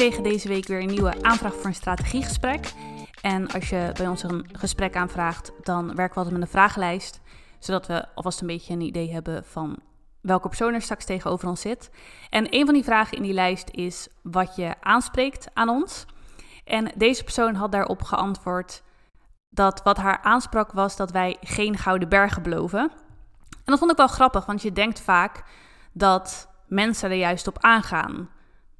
kregen deze week weer een nieuwe aanvraag voor een strategiegesprek. En als je bij ons een gesprek aanvraagt, dan werken we altijd met een vragenlijst. Zodat we alvast een beetje een idee hebben van welke persoon er straks tegenover ons zit. En een van die vragen in die lijst is wat je aanspreekt aan ons. En deze persoon had daarop geantwoord dat wat haar aansprak was dat wij geen gouden bergen beloven. En dat vond ik wel grappig, want je denkt vaak dat mensen er juist op aangaan.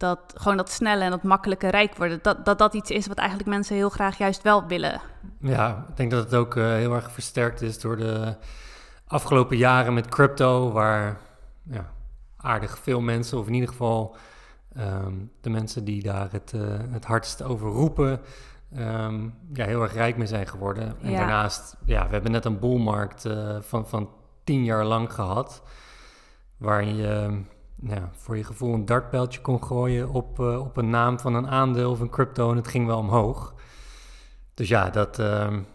Dat gewoon dat snelle en dat makkelijke rijk worden, dat, dat dat iets is wat eigenlijk mensen heel graag juist wel willen. Ja, ik denk dat het ook uh, heel erg versterkt is door de afgelopen jaren met crypto, waar ja, aardig veel mensen, of in ieder geval um, de mensen die daar het, uh, het hardst over roepen, um, ja, heel erg rijk mee zijn geworden. En Ja. daarnaast, ja, we hebben net een boelmarkt uh, van, van tien jaar lang gehad, waarin je ja, voor je gevoel een dartpijltje kon gooien op, uh, op een naam van een aandeel of een crypto en het ging wel omhoog. Dus ja, dat, um,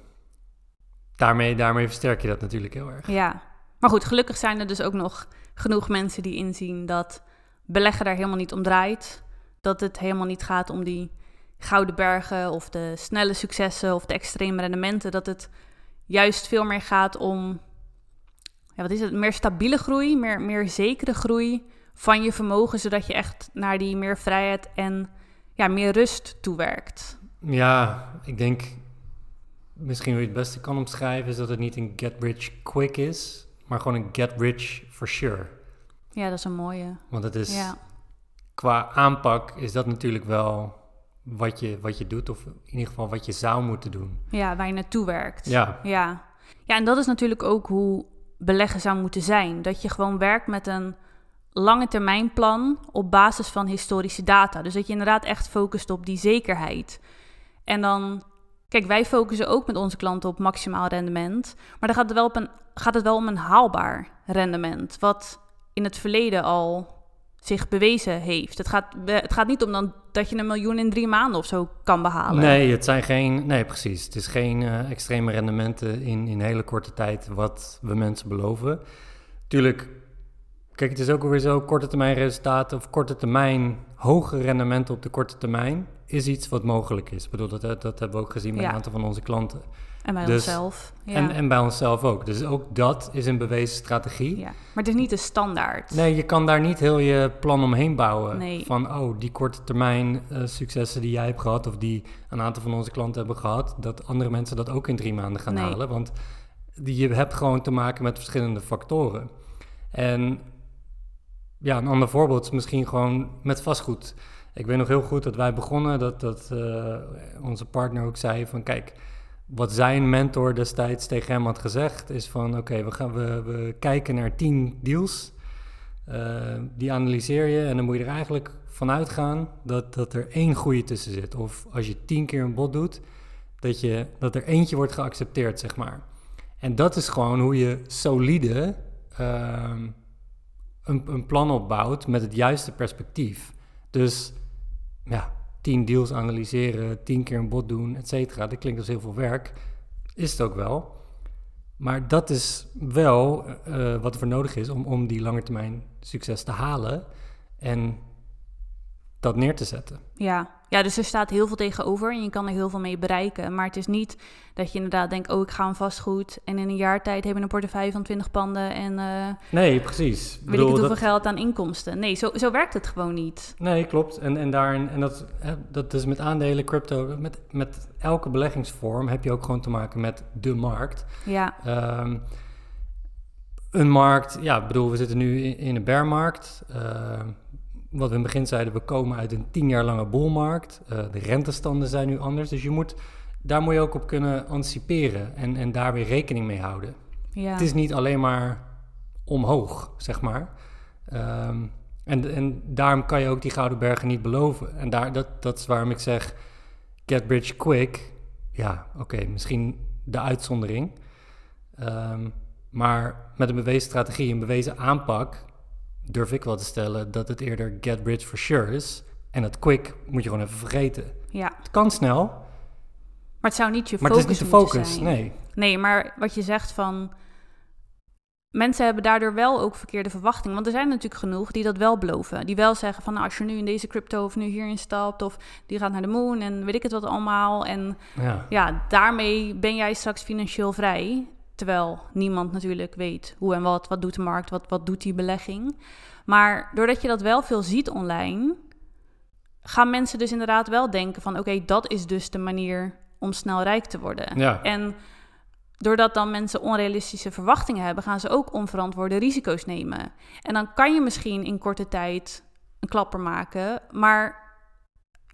daarmee, daarmee versterk je dat natuurlijk heel erg. Ja, maar goed, gelukkig zijn er dus ook nog genoeg mensen die inzien dat beleggen daar helemaal niet om draait. Dat het helemaal niet gaat om die gouden bergen of de snelle successen of de extreme rendementen. Dat het juist veel meer gaat om, ja, wat is het, meer stabiele groei, meer, meer zekere groei van je vermogen, zodat je echt naar die meer vrijheid en ja, meer rust toewerkt. Ja, ik denk misschien hoe je het beste kan omschrijven is dat het niet een get rich quick is, maar gewoon een get rich for sure. Ja, dat is een mooie. Want het is Ja, qua aanpak is dat natuurlijk wel wat je, wat je doet, of in ieder geval wat je zou moeten doen. ja waar je naartoe werkt. Ja, Ja. ja, en dat is natuurlijk ook hoe beleggen zou moeten zijn. Dat je gewoon werkt met een lange termijn plan op basis van historische data. Dus dat je inderdaad echt focust op die zekerheid. En dan, kijk, wij focussen ook met onze klanten op maximaal rendement. Maar dan gaat het wel, op een, gaat het wel om een haalbaar rendement. Wat in het verleden al zich bewezen heeft. Het gaat, het gaat niet om dan dat je een miljoen in drie maanden of zo kan behalen. nee, het zijn geen, nee precies, het is geen uh, extreme rendementen in, in hele korte tijd wat we mensen beloven. Tuurlijk, kijk, het is ook alweer zo, korte termijn resultaten of korte termijn hoge rendementen op de korte termijn is iets wat mogelijk is. Ik bedoel, dat, dat hebben we ook gezien bij Ja. een aantal van onze klanten. En bij Dus- onszelf. Ja. En, en bij onszelf ook. Dus ook dat is een bewezen strategie. Ja, maar het is niet de standaard. Nee, je kan daar niet heel je plan omheen bouwen. Nee. Van, oh, die korte termijn eh, successen die jij hebt gehad... of die een aantal van onze klanten hebben gehad... dat andere mensen dat ook in drie maanden gaan Nee. halen. Want die, je hebt gewoon te maken met verschillende factoren. En ja, een ander voorbeeld is misschien gewoon met vastgoed. Ik weet nog heel goed dat wij begonnen... dat, dat eh, onze partner ook zei van... kijk, wat zijn mentor destijds tegen hem had gezegd... is van, oké, we gaan we, we kijken naar tien deals... Uh, die analyseer je en dan moet je er eigenlijk vanuit gaan dat, dat er één goede tussen zit. Of als je tien keer een bod doet, dat, je, dat er eentje wordt geaccepteerd, zeg maar. En dat is gewoon hoe je solide uh, een, een plan opbouwt met het juiste perspectief. Dus ja, tien deals analyseren, tien keer een bod doen, et cetera. Dat klinkt als heel veel werk. Is het ook wel. Maar dat is wel uh, wat er voor nodig is om, om die langetermijn succes te halen en dat neer te zetten. Ja. Ja, dus er staat heel veel tegenover en je kan er heel veel mee bereiken. Maar het is niet dat je inderdaad denkt, oh ik ga een vastgoed en in een jaar tijd heb je een portefeuille van 20 panden en uh, nee, precies. weet ik het hoeveel dat... geld aan inkomsten. Nee, zo, zo werkt het gewoon niet. Nee, klopt. En, en, daarin, en dat, dat is met aandelen, crypto, met, met elke beleggingsvorm heb je ook gewoon te maken met de markt. Ja. Um, een markt, ja, ik bedoel, we zitten nu in, in een bearmarkt. Uh, wat we in het begin zeiden, we komen uit een tien jaar lange boelmarkt. Uh, de rentestanden zijn nu anders. Dus je moet, daar moet je ook op kunnen anticiperen en, en daar weer rekening mee houden. Ja. Het is niet alleen maar omhoog, zeg maar. Um, en, en daarom kan je ook die gouden bergen niet beloven. En daar, dat, dat is waarom ik zeg, get rich quick. Ja, oké, okay, misschien de uitzondering. Um, maar met een bewezen strategie, een bewezen aanpak, durf ik wel te stellen dat het eerder get rich for sure is. En het quick moet je gewoon even vergeten. Ja. Het kan snel. Maar het zou niet je maar focus het is niet de focus, zijn. nee. Nee, maar wat je zegt van mensen hebben daardoor wel ook verkeerde verwachtingen. Want er zijn natuurlijk genoeg die dat wel beloven. Die wel zeggen van nou, als je nu in deze crypto of nu hierin stapt... of die gaat naar de moon en weet ik het wat allemaal. En Ja. ja, daarmee ben jij straks financieel vrij. Terwijl niemand natuurlijk weet hoe en wat, wat doet de markt, wat, wat doet die belegging. Maar doordat je dat wel veel ziet online, gaan mensen dus inderdaad wel denken van oké, dat is dus de manier om snel rijk te worden. Ja. En doordat dan mensen onrealistische verwachtingen hebben, gaan ze ook onverantwoorde risico's nemen. En dan kan je misschien in korte tijd een klapper maken, maar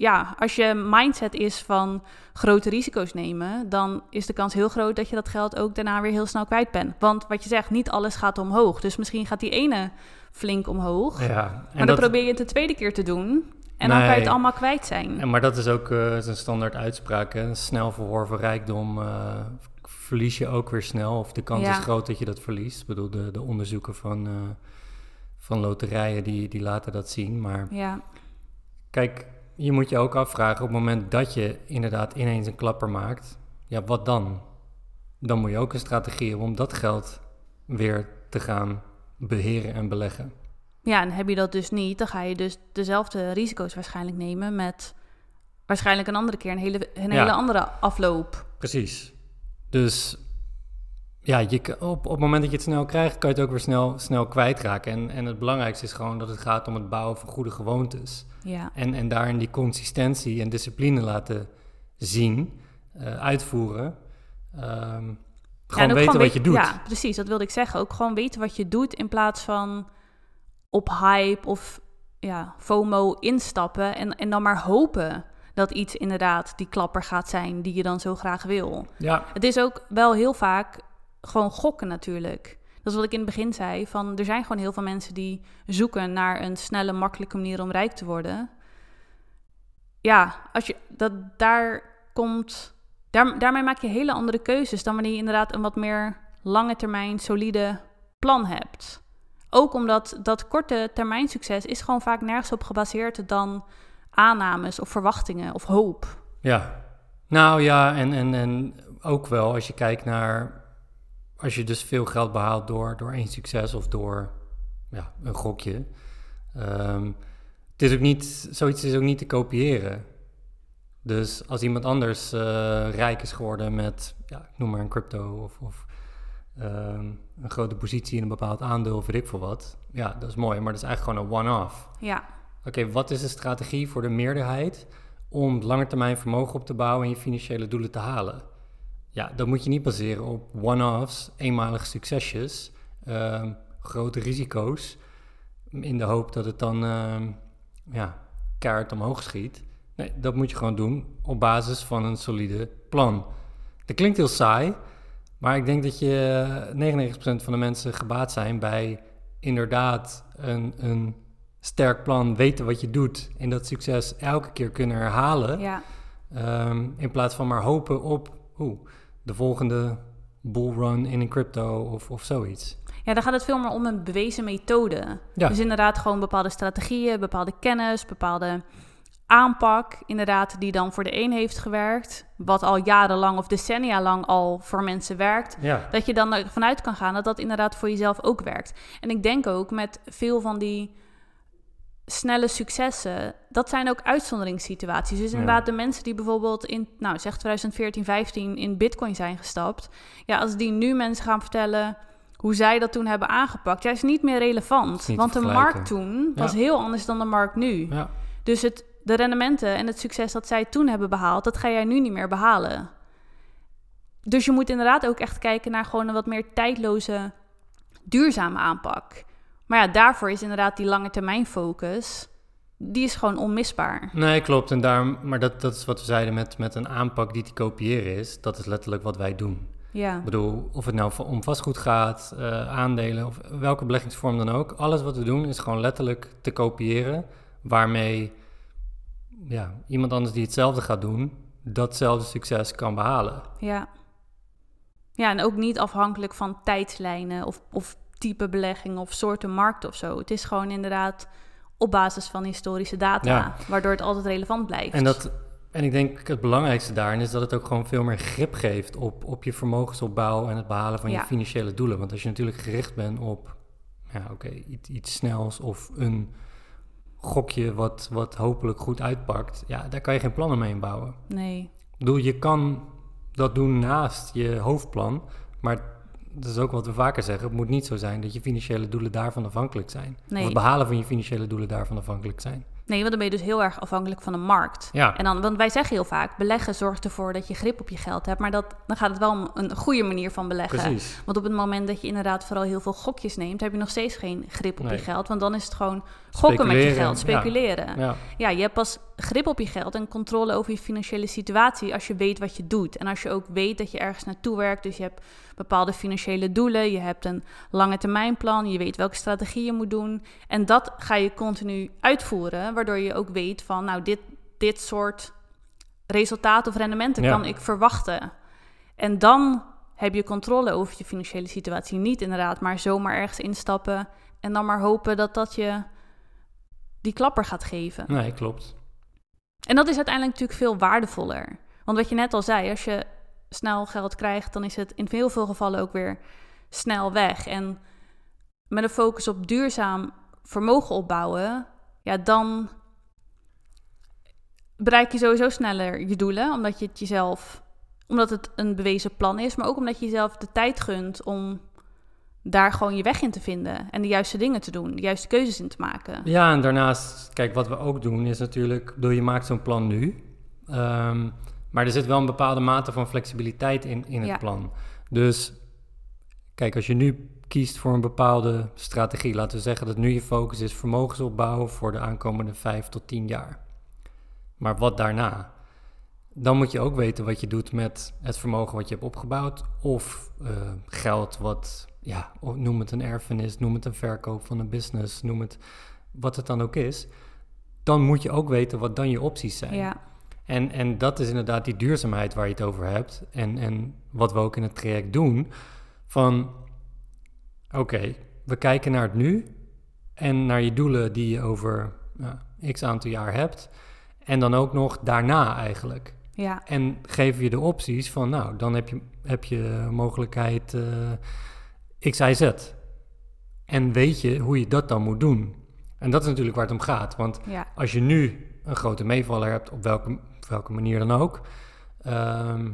ja, als je mindset is van grote risico's nemen, dan is de kans heel groot dat je dat geld ook daarna weer heel snel kwijt bent. Want wat je zegt, niet alles gaat omhoog. Dus misschien gaat die ene flink omhoog. ja. maar En dan dat, probeer je het de tweede keer te doen. En dan kan je het allemaal kwijt zijn. en, maar dat is ook eh, zijn standaard uitspraak. Hè? Snel verworven rijkdom eh, verlies je ook weer snel. Of de kans Ja. is groot dat je dat verliest. Ik bedoel, de, de onderzoeken van, eh, van loterijen die, die laten dat zien. Maar Ja, Kijk, je moet je ook afvragen op het moment dat je inderdaad ineens een klapper maakt, ja, wat dan? Dan moet je ook een strategie hebben om dat geld weer te gaan beheren en beleggen. Ja, en heb je dat dus niet, dan ga je dus dezelfde risico's waarschijnlijk nemen met waarschijnlijk een andere keer een hele, een Ja. hele andere afloop. Precies. Dus ja, je, op, op het moment dat je het snel krijgt, kan je het ook weer snel, snel kwijtraken. En, en het belangrijkste is gewoon dat het gaat om het bouwen van goede gewoontes. Ja, En, en daarin die consistentie en discipline laten zien, eh, uitvoeren. En gewoon weten gewoon wat je doet. Ja, precies, dat wilde ik zeggen. Ook gewoon weten wat je doet in plaats van op hype of ja, FOMO instappen en, en dan maar hopen dat iets inderdaad die klapper gaat zijn die je dan zo graag wil. Ja, Het is ook wel heel vaak gewoon gokken natuurlijk. Dat is wat ik in het begin zei. Van, er zijn gewoon heel veel mensen die zoeken naar een snelle, makkelijke manier om rijk te worden. Ja, als je dat daar komt. Daar, daarmee maak je hele andere keuzes dan wanneer je inderdaad een wat meer lange termijn, solide plan hebt. Ook omdat dat korte termijn succes is gewoon vaak nergens op gebaseerd dan aannames of verwachtingen of hoop. ja. Nou ja, en, en, en ook wel als je kijkt naar... Als je dus veel geld behaalt door, door één succes of door ja, een gokje. Ehm, het is ook niet, zoiets is ook niet te kopiëren. Dus als iemand anders eh, rijk is geworden met, ja, ik noem maar een crypto of, of ehm, een grote positie in een bepaald aandeel of weet ik veel wat. Ja, dat is mooi, maar dat is eigenlijk gewoon een one-off. Ja, Oké, wat is de strategie voor de meerderheid om langetermijn vermogen op te bouwen en je financiële doelen te halen? Ja, dat moet je niet baseren op one-offs, eenmalige succesjes, ehm, grote risico's, in de hoop dat het dan ehm ja, kaart omhoog schiet. Nee, dat moet je gewoon doen op basis van een solide plan. Dat klinkt heel saai, maar ik denk dat je eh, 99% van de mensen gebaat zijn bij inderdaad een, een sterk plan, weten wat je doet en dat succes elke keer kunnen herhalen. ja. Ehm, in plaats van maar hopen op oeh, de volgende bullrun in een crypto of, of zoiets. Ja, dan gaat het veel meer om een bewezen methode. Ja. Dus inderdaad gewoon bepaalde strategieën, bepaalde kennis, bepaalde aanpak, inderdaad, die dan voor de een heeft gewerkt, wat al jarenlang of decennia lang al voor mensen werkt, Ja, dat je dan ervan uit kan gaan dat dat inderdaad voor jezelf ook werkt. En ik denk ook met veel van die snelle successen, dat zijn ook uitzonderingssituaties. Dus Ja. inderdaad de mensen die bijvoorbeeld in, nou zeg 2014, 15 in bitcoin zijn gestapt, ja, als die nu mensen gaan vertellen hoe zij dat toen hebben aangepakt, ja, is niet meer relevant. Niet Want de markt toen Ja. was heel anders dan de markt nu. ja. Dus het, de rendementen en het succes dat zij toen hebben behaald, dat ga jij nu niet meer behalen. Dus je moet inderdaad ook echt kijken naar gewoon een wat meer tijdloze, duurzame aanpak. Maar ja, daarvoor is inderdaad die lange termijn focus, die is gewoon onmisbaar. Nee, klopt. En daarom, maar dat, dat is wat we zeiden met, met een aanpak die te kopiëren is. Dat is letterlijk wat wij doen. Ja, Ik bedoel, of het nou om vastgoed gaat, eh, aandelen of welke beleggingsvorm dan ook. Alles wat we doen is gewoon letterlijk te kopiëren. Waarmee ja, iemand anders die hetzelfde gaat doen, datzelfde succes kan behalen. ja. Ja, en ook niet afhankelijk van tijdslijnen of, of type belegging of soorten markt of zo. Het is gewoon inderdaad op basis van historische data, Ja. waardoor het altijd relevant blijft. En dat, En ik denk het belangrijkste daarin is dat het ook gewoon veel meer grip geeft op, op je vermogensopbouw en het behalen van Ja. je financiële doelen. Want als je natuurlijk gericht bent op ja, oké, iets, iets snels of een gokje wat, wat hopelijk goed uitpakt, ja, daar kan je geen plannen mee inbouwen. Nee. Ik bedoel, je kan dat doen naast je hoofdplan, maar dat is ook wat we vaker zeggen. Het moet niet zo zijn dat je financiële doelen daarvan afhankelijk zijn. Nee. Of het behalen van je financiële doelen daarvan afhankelijk zijn. Nee, want dan ben je dus heel erg afhankelijk van de markt. Ja. En dan, want wij zeggen heel vaak, beleggen zorgt ervoor dat je grip op je geld hebt. Maar dat, dan gaat het wel om een goede manier van beleggen. Precies. Want op het moment dat je inderdaad vooral heel veel gokjes neemt, heb je nog steeds geen grip op Nee. je geld. Want dan is het gewoon gokken met je geld, speculeren. Ja. Ja, je hebt pas grip op je geld en controle over je financiële situatie als je weet wat je doet. En als je ook weet dat je ergens naartoe werkt. Dus je hebt bepaalde financiële doelen, je hebt een lange termijn plan, je weet welke strategie je moet doen. En dat ga je continu uitvoeren, waardoor je ook weet van, nou, dit, dit soort resultaten of rendementen Ja. kan ik verwachten. En dan heb je controle over je financiële situatie. Niet inderdaad, maar zomaar ergens instappen en dan maar hopen dat dat je die klapper gaat geven. Nee, klopt. En dat is uiteindelijk natuurlijk veel waardevoller. Want wat je net al zei, als je snel geld krijgt, dan is het in heel veel gevallen ook weer snel weg. En met een focus op duurzaam vermogen opbouwen, ja, dan bereik je sowieso sneller je doelen, omdat je het jezelf, omdat het een bewezen plan is, maar ook omdat je jezelf de tijd gunt om daar gewoon je weg in te vinden en de juiste dingen te doen, de juiste keuzes in te maken. Ja, en daarnaast, kijk, wat we ook doen is natuurlijk, bedoel, je maakt zo'n plan nu. Ehm, maar er zit wel een bepaalde mate van flexibiliteit in, in het Ja. plan. Dus kijk, als je nu kiest voor een bepaalde strategie, laten we zeggen dat nu je focus is vermogensopbouw voor de aankomende vijf tot tien jaar. Maar wat daarna? Dan moet je ook weten wat je doet met het vermogen wat je hebt opgebouwd. Of eh, geld wat, ja, noem het een erfenis, noem het een verkoop van een business, noem het wat het dan ook is. Dan moet je ook weten wat dan je opties zijn. Ja, En, en dat is inderdaad die duurzaamheid waar je het over hebt. En, en wat we ook in het traject doen. Van, oké, we kijken naar het nu. En naar je doelen die je over nou, x aantal jaar hebt. En dan ook nog daarna eigenlijk. Ja, En geven je de opties van, nou, dan heb je, heb je mogelijkheid eh X, Y, Z. En weet je hoe je dat dan moet doen. En dat is natuurlijk waar het om gaat. Want ja, als je nu een grote meevaller hebt, op welke, op welke manier dan ook, ehm,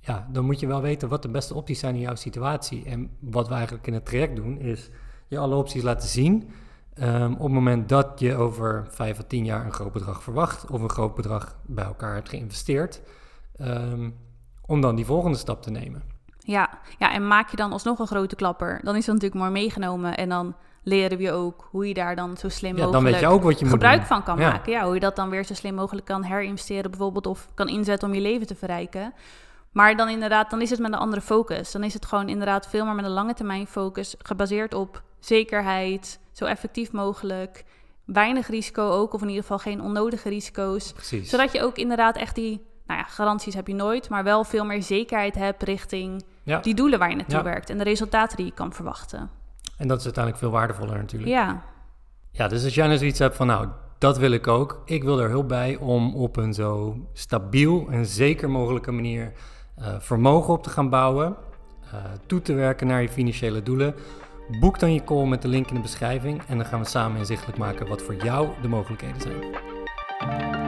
ja, dan moet je wel weten wat de beste opties zijn in jouw situatie. En wat we eigenlijk in het traject doen, is je alle opties laten zien. Ehm, op het moment dat je over vijf of tien jaar een groot bedrag verwacht, of een groot bedrag bij elkaar hebt geïnvesteerd, ehm, om dan die volgende stap te nemen. Ja, ja, en maak je dan alsnog een grote klapper, dan is dat natuurlijk mooi meegenomen. En dan leren we je ook hoe je daar dan zo slim Ja, dan mogelijk weet je ook wat je moet gebruik van kan Ja. maken. Ja, hoe je dat dan weer zo slim mogelijk kan herinvesteren bijvoorbeeld of kan inzetten om je leven te verrijken. Maar dan inderdaad, dan is het met een andere focus. Dan is het gewoon inderdaad veel meer met een lange termijn focus, gebaseerd op zekerheid, zo effectief mogelijk, weinig risico ook, of in ieder geval geen onnodige risico's. Precies. Zodat je ook inderdaad echt die, nou ja, garanties heb je nooit, maar wel veel meer zekerheid hebt richting Ja. die doelen waar je naartoe Ja. werkt en de resultaten die je kan verwachten. En dat is uiteindelijk veel waardevoller natuurlijk. Ja, Ja, dus als jij nou zoiets hebt van, nou, dat wil ik ook. Ik wil er hulp bij om op een zo stabiel en zeker mogelijke manier eh, vermogen op te gaan bouwen. eh, toe te werken naar je financiële doelen. Boek dan je call met de link in de beschrijving en dan gaan we samen inzichtelijk maken wat voor jou de mogelijkheden zijn.